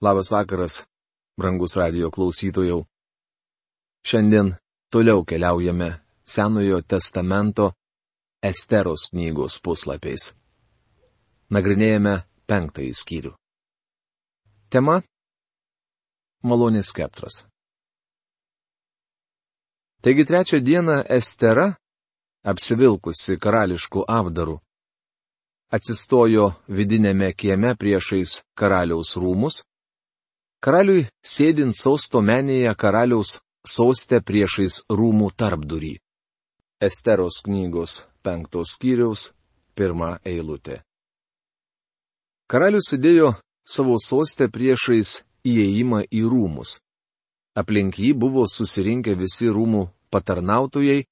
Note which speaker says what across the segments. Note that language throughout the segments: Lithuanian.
Speaker 1: Labas vakaras, brangus radio klausytojų. Šiandien toliau keliaujame Senojo testamento Esteros knygos puslapiais. Nagrinėjame penktąjį skyrių. Tema - Malonės skeptras. Taigi trečią dieną Estera, apsivilkusi karališkų apdarų, atsistojo vidinėme kieme priešais karaliaus rūmus Karaliui sėdint sausto menėje karaliaus sostė priešais rūmų tarpdurį. Esteros knygos penktos skyriaus pirmą eilutę. Karalius sėdėjo savo sostę priešais įėjimą į rūmus. Aplink jį buvo susirinkę visi rūmų patarnautojai,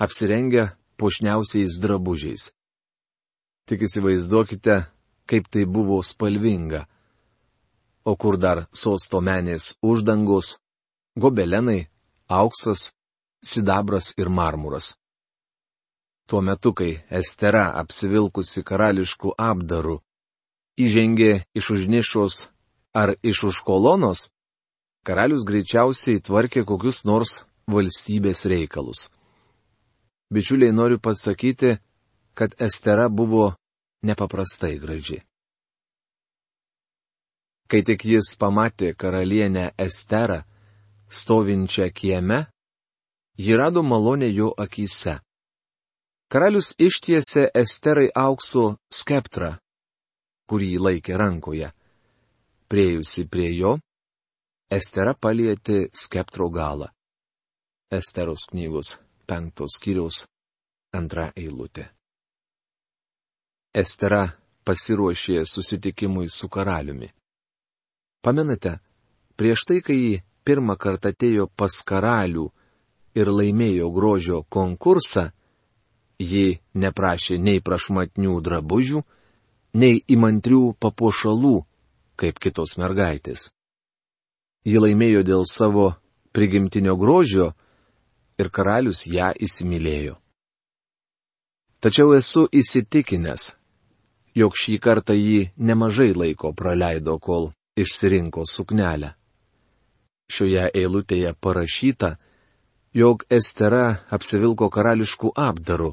Speaker 1: apsirengę pošniausiais drabužiais. Tik įsivaizduokite, kaip tai buvo spalvinga o kur dar sosto menės uždangos, gobelenai, auksas, sidabras ir marmuras. Tuo metu, kai Estera apsivilkusi karališkų apdarų, įžengė iš užnišos ar iš už kolonos, karalius greičiausiai tvarkė kokius nors valstybės reikalus. Bičiuliai noriu pasakyti, kad Estera buvo nepaprastai graži. Kai tik jis pamatė karalienę Esterą, stovinčią kieme, ji rado malonę jo akise. Karalius ištiesė Esterai aukso skeptrą, kurį laikė rankoje. Priejusi prie jo, Estera palietė skeptro galą. Esteros knygos penktos skyriaus antra eilutė. Estera pasiruošė susitikimui su karaliumi. Pamenate, prieš tai, kai ji pirmą kartą atėjo pas karalių ir laimėjo grožio konkursą, ji neprašė nei prašmatnių drabužių, nei įmantrių papuošalų, kaip kitos mergaitės. Ji laimėjo dėl savo prigimtinio grožio ir karalius ją įsimylėjo. Tačiau esu įsitikinęs, jog šį kartą ji nemažai laiko praleido, kol išsirinko suknelę. Šioje eilutėje parašyta, jog Estera apsivilko karališkų apdarų,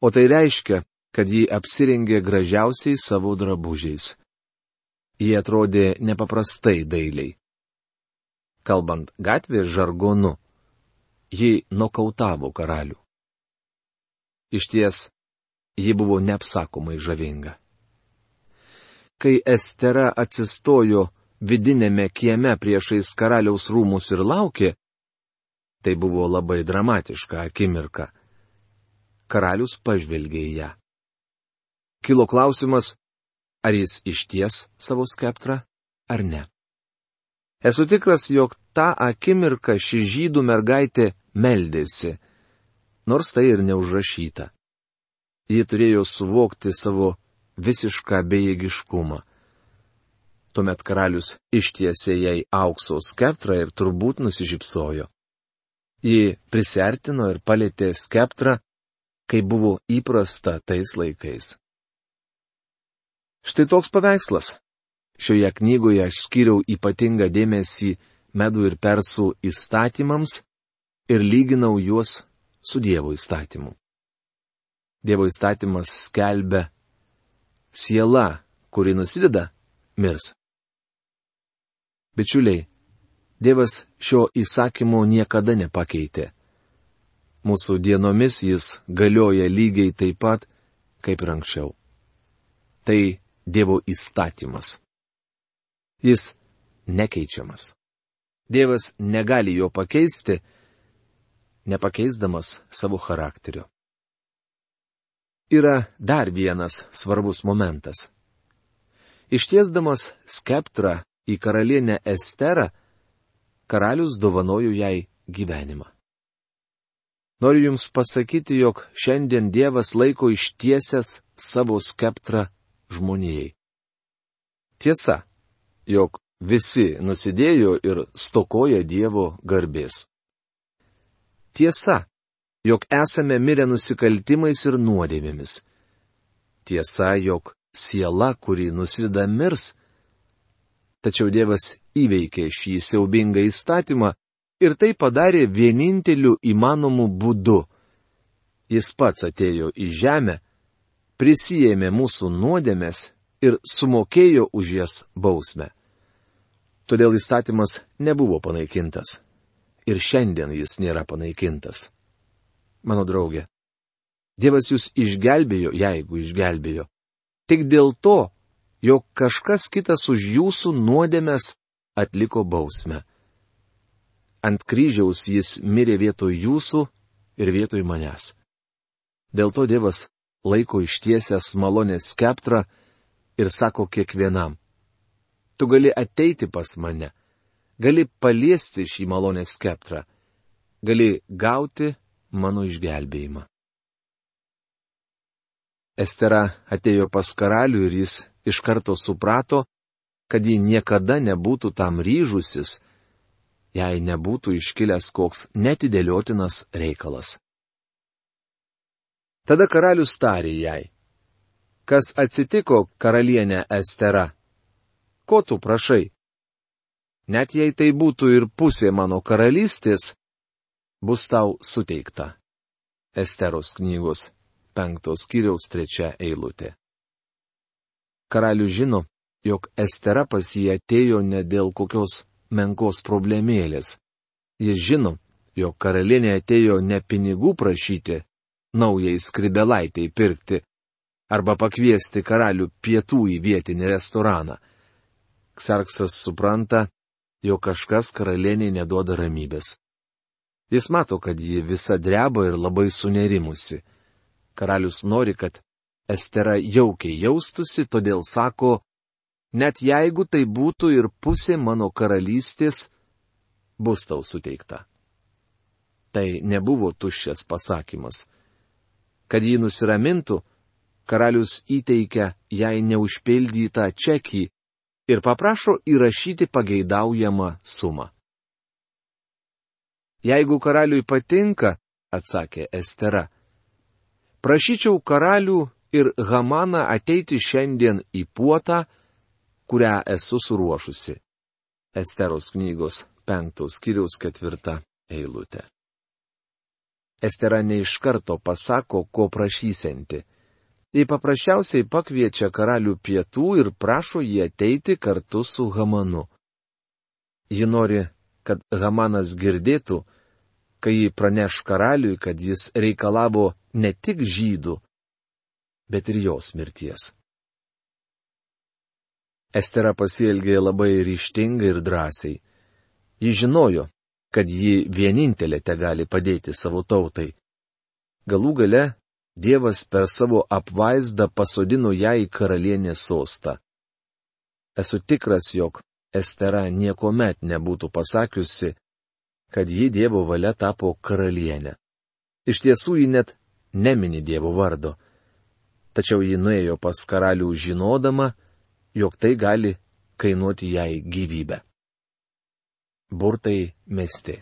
Speaker 1: o tai reiškia, kad ji apsirengė gražiausiai savo drabužiais. Jie atrodė nepaprastai dailiai. Kalbant gatvės žargonu, ji nokautavo karalių. Iš ties, ji buvo neapsakomai žavinga kai Estera atsistojo vidinėme kieme priešais karaliaus rūmus ir laukė, tai buvo labai dramatiška akimirka. Karalius pažvelgė į ją. Kilo klausimas, ar jis išties savo skeptrą, ar ne. Esu tikras, jog tą akimirką ši žydų mergaitė meldėsi, nors tai ir neužrašyta. Ji turėjo suvokti savo visišką bejėgiškumą. Tuomet karalius ištiesė jai aukso skeptrą ir turbūt nusižypsojo. Ji prisertino ir palėtė skeptrą, kaip buvo įprasta tais laikais. Štai toks paveikslas. Šioje knygoje aš skiriau ypatingą dėmesį medų ir persų įstatymams ir lyginau juos su Dievo įstatymu. Dievo įstatymas skelbia siela, kuri nusideda, mirs. Bičiuliai, Dievas šio įsakymo niekada nepakeitė. Mūsų dienomis jis galioja lygiai taip pat, kaip ir anksčiau. Tai Dievo įstatymas. Jis nekeičiamas. Dievas negali jo pakeisti, nepakeisdamas savo charakterio yra dar vienas svarbus momentas. Ištiesdamas skeptrą į karalienę Esterą, karalius dovanojo jai gyvenimą. Noriu Jums pasakyti, jog šiandien Dievas laiko ištiesęs savo skeptrą žmonijai. Tiesa, jog visi nusidėjo ir stokoja Dievo garbės. Tiesa, jog esame mirę nusikaltimais ir nuodėmėmis. Tiesa, jog siela, kuri nusideda mirs, Tačiau Dievas įveikė šį siaubingą įstatymą ir tai padarė vieninteliu įmanomu būdu. Jis pats atėjo į žemę, prisijėmė mūsų nuodėmės ir sumokėjo už jas bausmę. Todėl įstatymas nebuvo panaikintas. Ir šiandien jis nėra panaikintas. Mano draugė, Dievas jūs išgelbėjo, jeigu išgelbėjo. Tik dėl to, jog kažkas kitas už jūsų nuodėmės atliko bausmę. Ant kryžiaus jis mirė vietoj jūsų ir vietoj manęs. Dėl to Dievas laiko ištiesęs malonės skeptrą ir sako kiekvienam. Tu gali ateiti pas mane, gali paliesti šį malonės skeptrą, gali gauti mano išgelbėjimą. Estera atėjo pas karalių ir jis iš karto suprato, kad ji niekada nebūtų tam ryžusis, jei nebūtų iškilęs koks netidėliotinas reikalas. Tada karalius tarė jai. Kas atsitiko, karalienė Estera? Ko tu prašai? Net jei tai būtų ir pusė mano karalystės, bus tau suteikta. Esteros knygos penktos kiriaus trečia eilutė. Karalius žino, jog Estera pas jį atėjo ne dėl kokios menkos problemėlės. Jis žino, jog karalienė atėjo ne pinigų prašyti, naujai skribelaitai pirkti, arba pakviesti karalių pietų į vietinį restoraną. Ksarksas supranta, jog kažkas karalieniai neduoda ramybės. Jis mato, kad ji visa dreba ir labai sunerimusi. Karalius nori, kad Estera jaukiai jaustusi, todėl sako, net jeigu tai būtų ir pusė mano karalystės, bus tau suteikta. Tai nebuvo tuščias pasakymas. Kad jį nusiramintų, karalius įteikia jai neužpildytą čekį ir paprašo įrašyti pageidaujamą sumą. Jeigu karaliui patinka, atsakė Estera, Prašyčiau karalių ir Hamaną ateiti šiandien į puotą, kurią esu suruošusi. Esteros knygos penktos kiriaus ketvirta eilutė. Estera neiš karto pasako, ko prašysianti. Ji paprasčiausiai pakviečia karalių pietų ir prašo jį ateiti kartu su Hamanu. Ji nori, kad Hamanas girdėtų, kai praneš karaliui, kad jis reikalavo ne tik žydų, bet ir jos mirties. Estera pasielgė labai ryštingai ir drąsiai. Ji žinojo, kad ji vienintelė te gali padėti savo tautai. Galų gale Dievas per savo apvaizdą pasodino ją į karalienės sostą. Esu tikras, jog Estera nieko met nebūtų pasakiusi, kad ji Dievo valia tapo karalienė. Iš tiesų ji net nemini Dievo vardo. Tačiau ji nuėjo pas karalių žinodama, jog tai gali kainuoti jai gyvybę. Burtai mesti.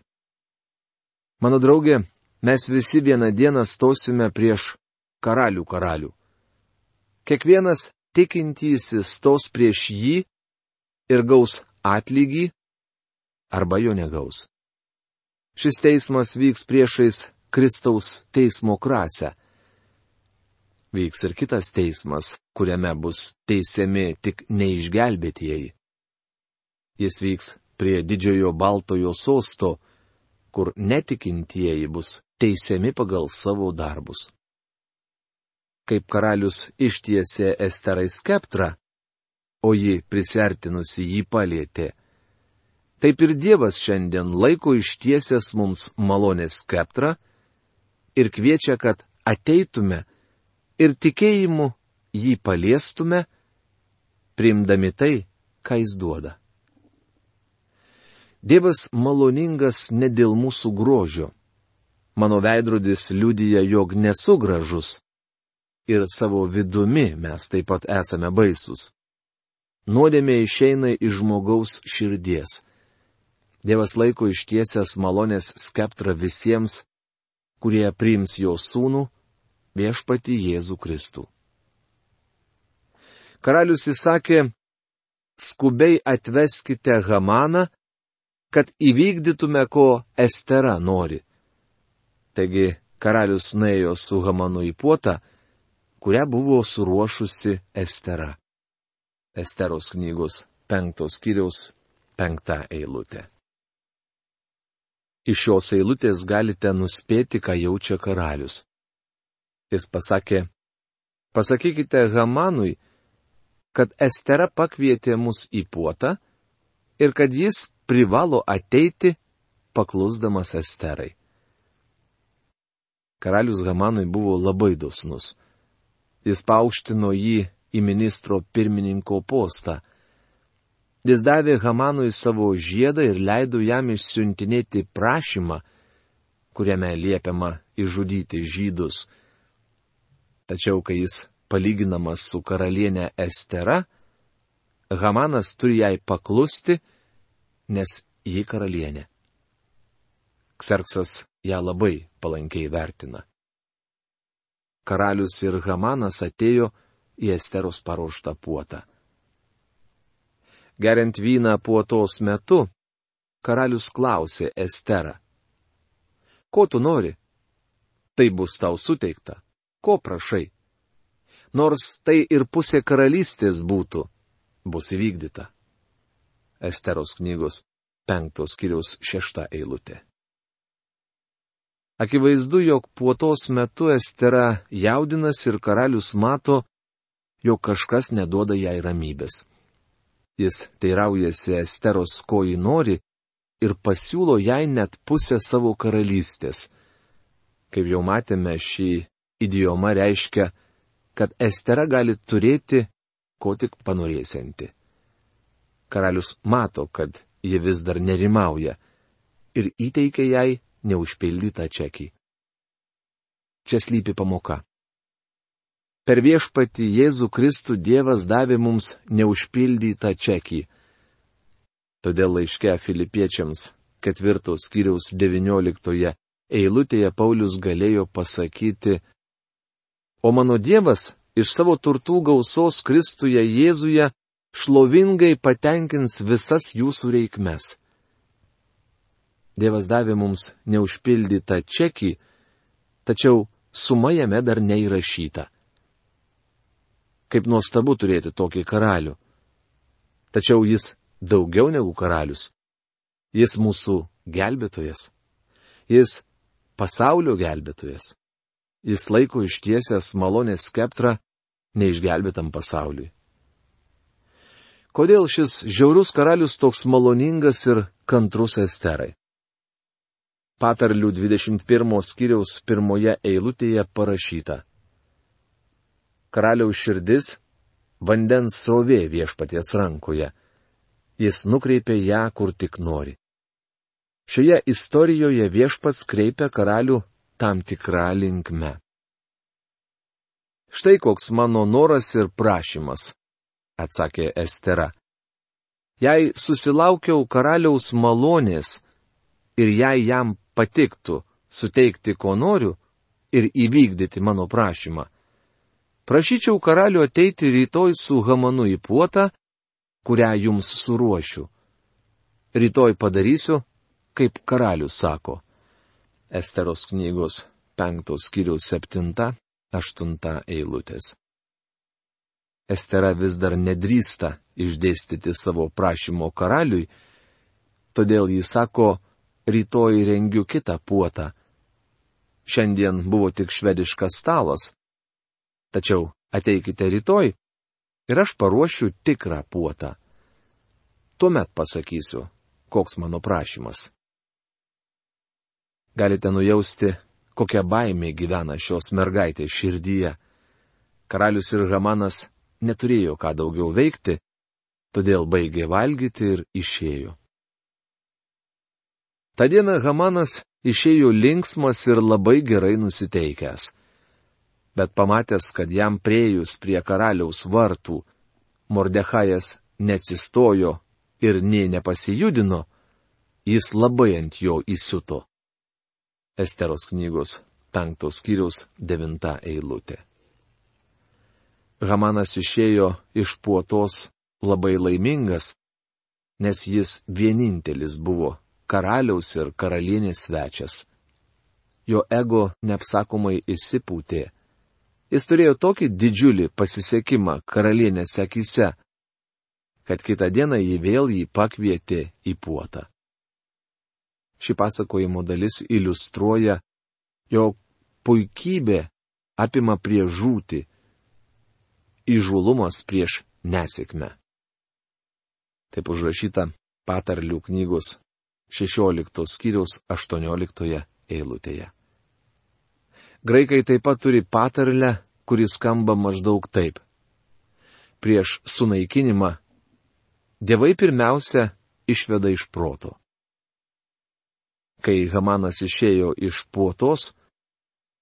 Speaker 1: Mano draugė, mes visi vieną dieną stosime prieš karalių karalių. Kiekvienas tikintysis stos prieš jį ir gaus atlygį arba jo negaus. Šis teismas vyks priešais Kristaus teismo krasę. Vyks ir kitas teismas, kuriame bus teisiami tik neišgelbėtieji. Jis vyks prie didžiojo baltojo sosto, kur netikintieji bus teisiami pagal savo darbus. Kaip karalius ištiesė Esterai skeptrą, o ji prisertinusi jį palėtė. Taip ir Dievas šiandien laiko ištiesęs mums malonės skeptrą, ir kviečia, kad ateitume ir tikėjimu jį paliestume, priimdami tai, ką jis duoda. Dievas maloningas ne dėl mūsų grožio. Mano veidrodis liudyja, jog nesu gražus. Ir savo vidumi mes taip pat esame baisus. Nuodėmė išeina iš žmogaus širdies. Dievas laiko ištiesęs malonės skeptrą visiems, kurie priims jo sūnų, viešpati Jėzų Kristų. Karalius įsakė, skubiai atveskite Hamaną, kad įvykdytume, ko Estera nori. Taigi karalius nuėjo su Hamanu į puotą, kurią buvo suruošusi Estera. Esteros knygos penktos kiriaus penkta eilutė. Iš šios eilutės galite nuspėti, ką jaučia karalius. Jis pasakė, pasakykite Hamanui, kad Estera pakvietė mus į puotą ir kad jis privalo ateiti paklusdamas Esterai. Karalius Hamanui buvo labai dosnus. Jis paaukštino jį į ministro pirmininko postą. Jis davė Hamanui savo žiedą ir leido jam išsiuntinėti prašymą, kuriame liepiama išžudyti žydus. Tačiau, kai jis palyginamas su karalienė Estera, Hamanas turi jai paklusti nes ji karalienė. Kserksas ją labai palankiai vertina. Karalius ir Hamanas atėjo į Esteros paruoštą puotą. Geriant vyną puotos metu, karalius klausė Esterą. Ko tu nori? Tai bus tau suteikta. Ko prašai? Nors tai ir pusė karalystės būtų, bus įvykdyta. Esteros knygos penktos kiriaus šešta eilutė. Akivaizdu, jog puotos metu Estera jaudinas ir karalius mato, jog kažkas neduoda jai ramybės. Jis teiraujasi Esteros, ko ji nori, ir pasiūlo jai net pusę savo karalystės. Kaip jau matėme, šį idioma reiškia, kad Estera gali turėti, ko tik panorėsianti karalius mato, kad ji vis dar nerimauja ir įteikia jai neužpildytą čekį. Čia slypi pamoka. Per viešpati Jėzų Kristų Dievas davė mums neužpildytą čekį. Todėl laiške filipiečiams ketvirtos skyriaus devynioliktoje eilutėje Paulius galėjo pasakyti, O mano Dievas iš savo turtų gausos Kristuje Jėzuje šlovingai patenkins visas jūsų reikmes. Dievas davė mums neužpildytą čekį, tačiau suma jame dar neįrašyta. Kaip nuostabu turėti tokį karalių. Tačiau jis daugiau negu karalius. Jis mūsų gelbėtojas. Jis pasaulio gelbėtojas. Jis laiko ištiesęs malonės skeptrą neišgelbėtam pasauliui. Kodėl šis žiaurus karalius toks maloningas ir kantrus esterai? Patarlių 21 skyriaus pirmoje eilutėje parašyta. Karaliaus širdis - vandens srovė viešpaties rankoje. Jis nukreipia ją, kur tik nori. Šioje istorijoje viešpats kreipia karalių tam tikrą linkme. Štai koks mano noras ir prašymas atsakė Estera. Jei susilaukiau karaliaus malonės ir jei jam patiktų suteikti, ko noriu ir įvykdyti mano prašymą, prašyčiau karalių ateiti rytoj su Hamanu į puotą, kurią jums suruošiu. Rytoj padarysiu, kaip karalius sako. Esteros knygos penktos kiriaus septinta, aštunta eilutės. Estera vis dar nedrįsta išdėstyti savo prašymo karaliui, todėl jis sako, rytoj rengiu kitą puotą. Šiandien buvo tik švediškas stalas. Tačiau ateikite rytoj ir aš paruošiu tikrą puotą. Tuomet pasakysiu, koks mano prašymas. Galite nujausti, kokia baimė gyvena šios mergaitės širdyje. Karalius ir Hamanas neturėjo ką daugiau veikti, todėl baigė valgyti ir išėjo. Ta diena Hamanas išėjo linksmas ir labai gerai nusiteikęs. Bet pamatęs, kad jam priejus prie karaliaus vartų, Mordechajas neatsistojo ir nė nepasijudino, jis labai ant jo įsiuto. Esteros knygos penktos skyriaus devinta eilutė. Hamanas išėjo iš puotos labai laimingas, nes jis vienintelis buvo karaliaus ir karalienės svečias. Jo ego neapsakomai įsipūtė. Jis turėjo tokį didžiulį pasisekimą karalienės akise, kad kitą dieną jį vėl jį pakvietė į puotą. Ši pasakojimo dalis iliustruoja, jog puikybė apima prie žūti, įžulumas prieš nesėkmę. Taip užrašyta patarlių knygos 16 skyriaus 18 eilutėje. Graikai taip pat turi patarlę, kuris skamba maždaug taip. Prieš sunaikinimą dievai pirmiausia išveda iš proto. Kai Hamanas išėjo iš puotos,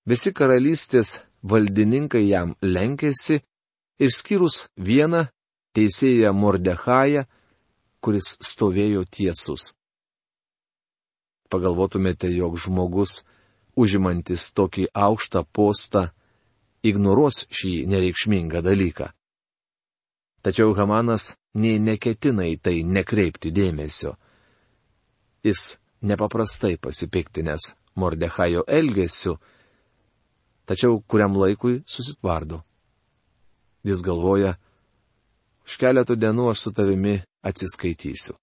Speaker 1: visi karalystės valdininkai jam lenkėsi, išskyrus vieną teisėją Mordechają, kuris stovėjo tiesus. Pagalvotumėte, jog žmogus, užimantis tokį aukštą postą, ignoruos šį nereikšmingą dalyką. Tačiau Hamanas nei neketina į tai nekreipti dėmesio. Jis nepaprastai pasipiktinės Mordechajo elgesiu, tačiau kuriam laikui susitvardo. Jis galvoja, už keletų dienų aš su tavimi atsiskaitysiu.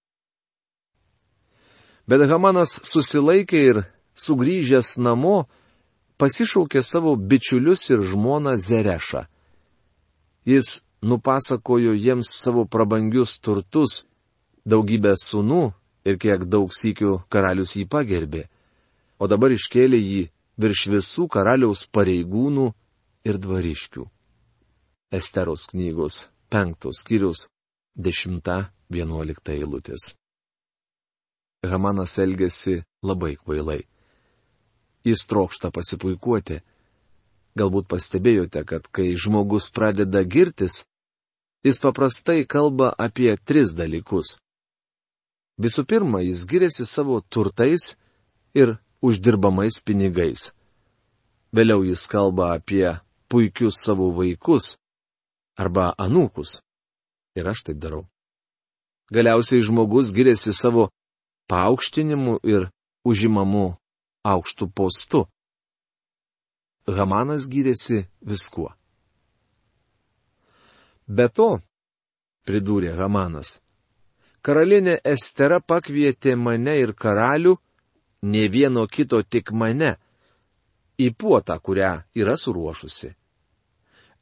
Speaker 1: Bet Hamanas susilaikė ir, sugrįžęs namo, pasišaukė savo bičiulius ir žmoną Zerešą. Jis nupasakojo jiems savo prabangius turtus, daugybę sunų ir kiek daug sykių karalius jį pagerbė, o dabar iškėlė jį virš visų karaliaus pareigūnų ir dvariškių. Esteros knygos penktos skyrius 10-11 eilutės. Hamanas elgesi labai kvailai. Jis trokšta pasipuikuoti. Galbūt pastebėjote, kad kai žmogus pradeda girtis, jis paprastai kalba apie tris dalykus. Visų pirma, jis giriasi savo turtais ir uždirbamais pinigais. Vėliau jis kalba apie puikius savo vaikus, arba anūkus. Ir aš taip darau. Galiausiai žmogus giriasi savo paaukštinimu ir užimamu aukštų postu. Hamanas gyrėsi viskuo. Be to, pridūrė Hamanas, karalienė Estera pakvietė mane ir karalių, ne vieno kito tik mane, į puotą, kurią yra suruošusi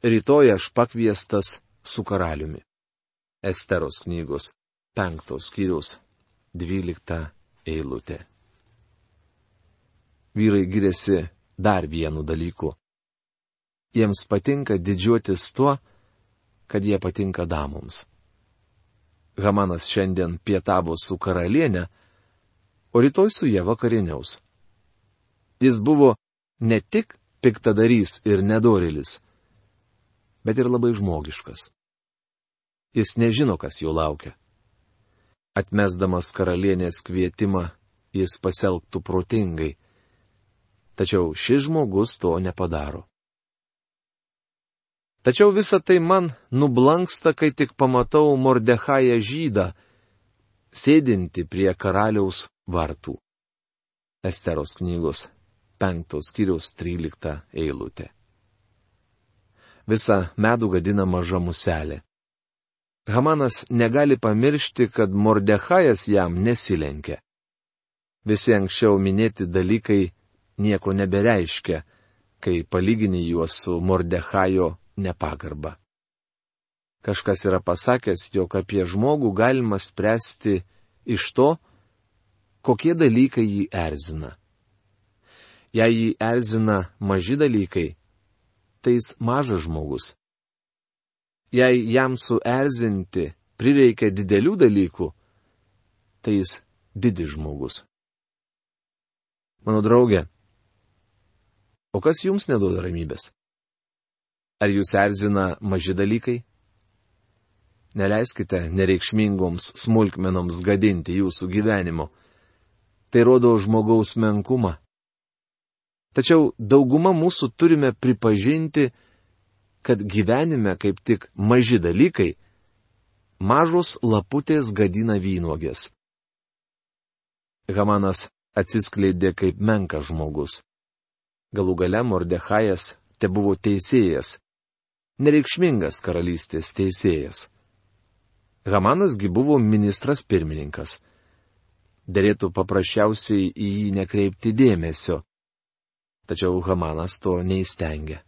Speaker 1: rytoj aš pakviestas su karaliumi. Esteros knygos penktos skyrius dvylikta eilutė. Vyrai giriasi dar vienu dalyku. Jiems patinka didžiuotis tuo, kad jie patinka damoms. Hamanas šiandien pietavo su karalienė, o rytoj su jie vakarieniaus. Jis buvo ne tik piktadarys ir nedorilis, bet ir labai žmogiškas. Jis nežino, kas jo laukia. Atmesdamas karalienės kvietimą, jis pasielgtų protingai. Tačiau šis žmogus to nepadaro. Tačiau visa tai man nublanksta, kai tik pamatau Mordechają žydą, sėdinti prie karaliaus vartų. Esteros knygos penktos skyrius trylikta eilutė visą medų gadina maža muselė. Hamanas negali pamiršti, kad Mordechajas jam nesilenkia. Visi anksčiau minėti dalykai nieko nebereiškia, kai palygini juos su Mordechajo nepagarba. Kažkas yra pasakęs, jog apie žmogų galima spręsti iš to, kokie dalykai jį erzina. Jei jį erzina maži dalykai, tai jis mažas žmogus. Jei jam suerzinti prireikia didelių dalykų, tai jis didis žmogus. Mano draugė, o kas jums neduoda ramybės? Ar jūs erzina maži dalykai? Neleiskite nereikšmingoms smulkmenoms gadinti jūsų gyvenimo. Tai rodo žmogaus menkumą. Tačiau dauguma mūsų turime pripažinti, kad gyvenime kaip tik maži dalykai mažos laputės gadina vynogės. Hamanas atsiskleidė kaip menkas žmogus. Galų gale Mordechajas te buvo teisėjas, nereikšmingas karalystės teisėjas. Hamanasgi buvo ministras pirmininkas. Dėlėtų paprasčiausiai į jį nekreipti dėmesio. Tačiau Hamanas to neįstengia.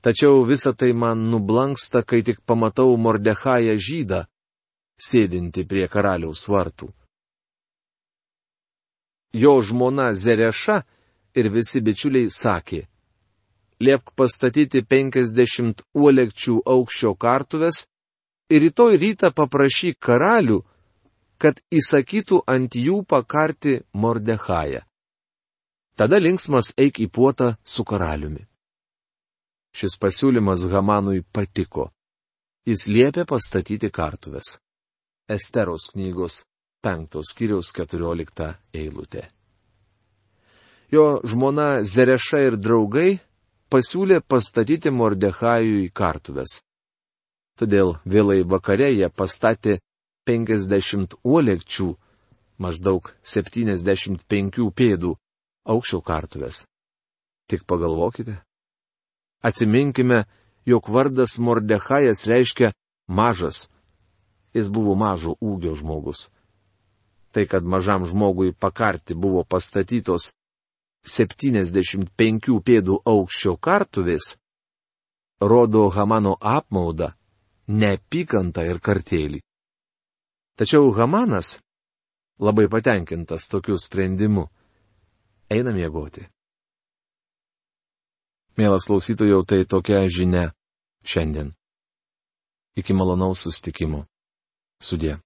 Speaker 1: Tačiau visa tai man nublanksta, kai tik pamatau Mordechają žydą, sėdinti prie karaliaus vartų. Jo žmona Zereša ir visi bičiuliai sakė, liepk pastatyti penkisdešimt uolekčių aukščio kartuves ir rytoj rytą paprašyk karalių, kad įsakytų ant jų pakarti Mordechają. Tada linksmas eik į puotą su karaliumi. Šis pasiūlymas Hamanui patiko. Jis liepė pastatyti kartuves. Esteros knygos penktos kiriaus keturiolikta eilutė. Jo žmona Zereša ir draugai pasiūlė pastatyti Mordechajui kartuves. Todėl vėlai vakare jie pastatė 50 uolekčių, maždaug 75 pėdų aukščio kartuves. Tik pagalvokite, Atsiminkime, jog vardas Mordechajas reiškia mažas. Jis buvo mažo ūgio žmogus. Tai, kad mažam žmogui pakarti buvo pastatytos 75 pėdų aukščio kartuvės, rodo Hamano apmaudą, neapykantą ir kartėlį. Tačiau Hamanas, labai patenkintas tokiu sprendimu, eina miegoti. Mielas klausytojau, tai tokia žinia šiandien. Iki malonaus sustikimo. Sudė.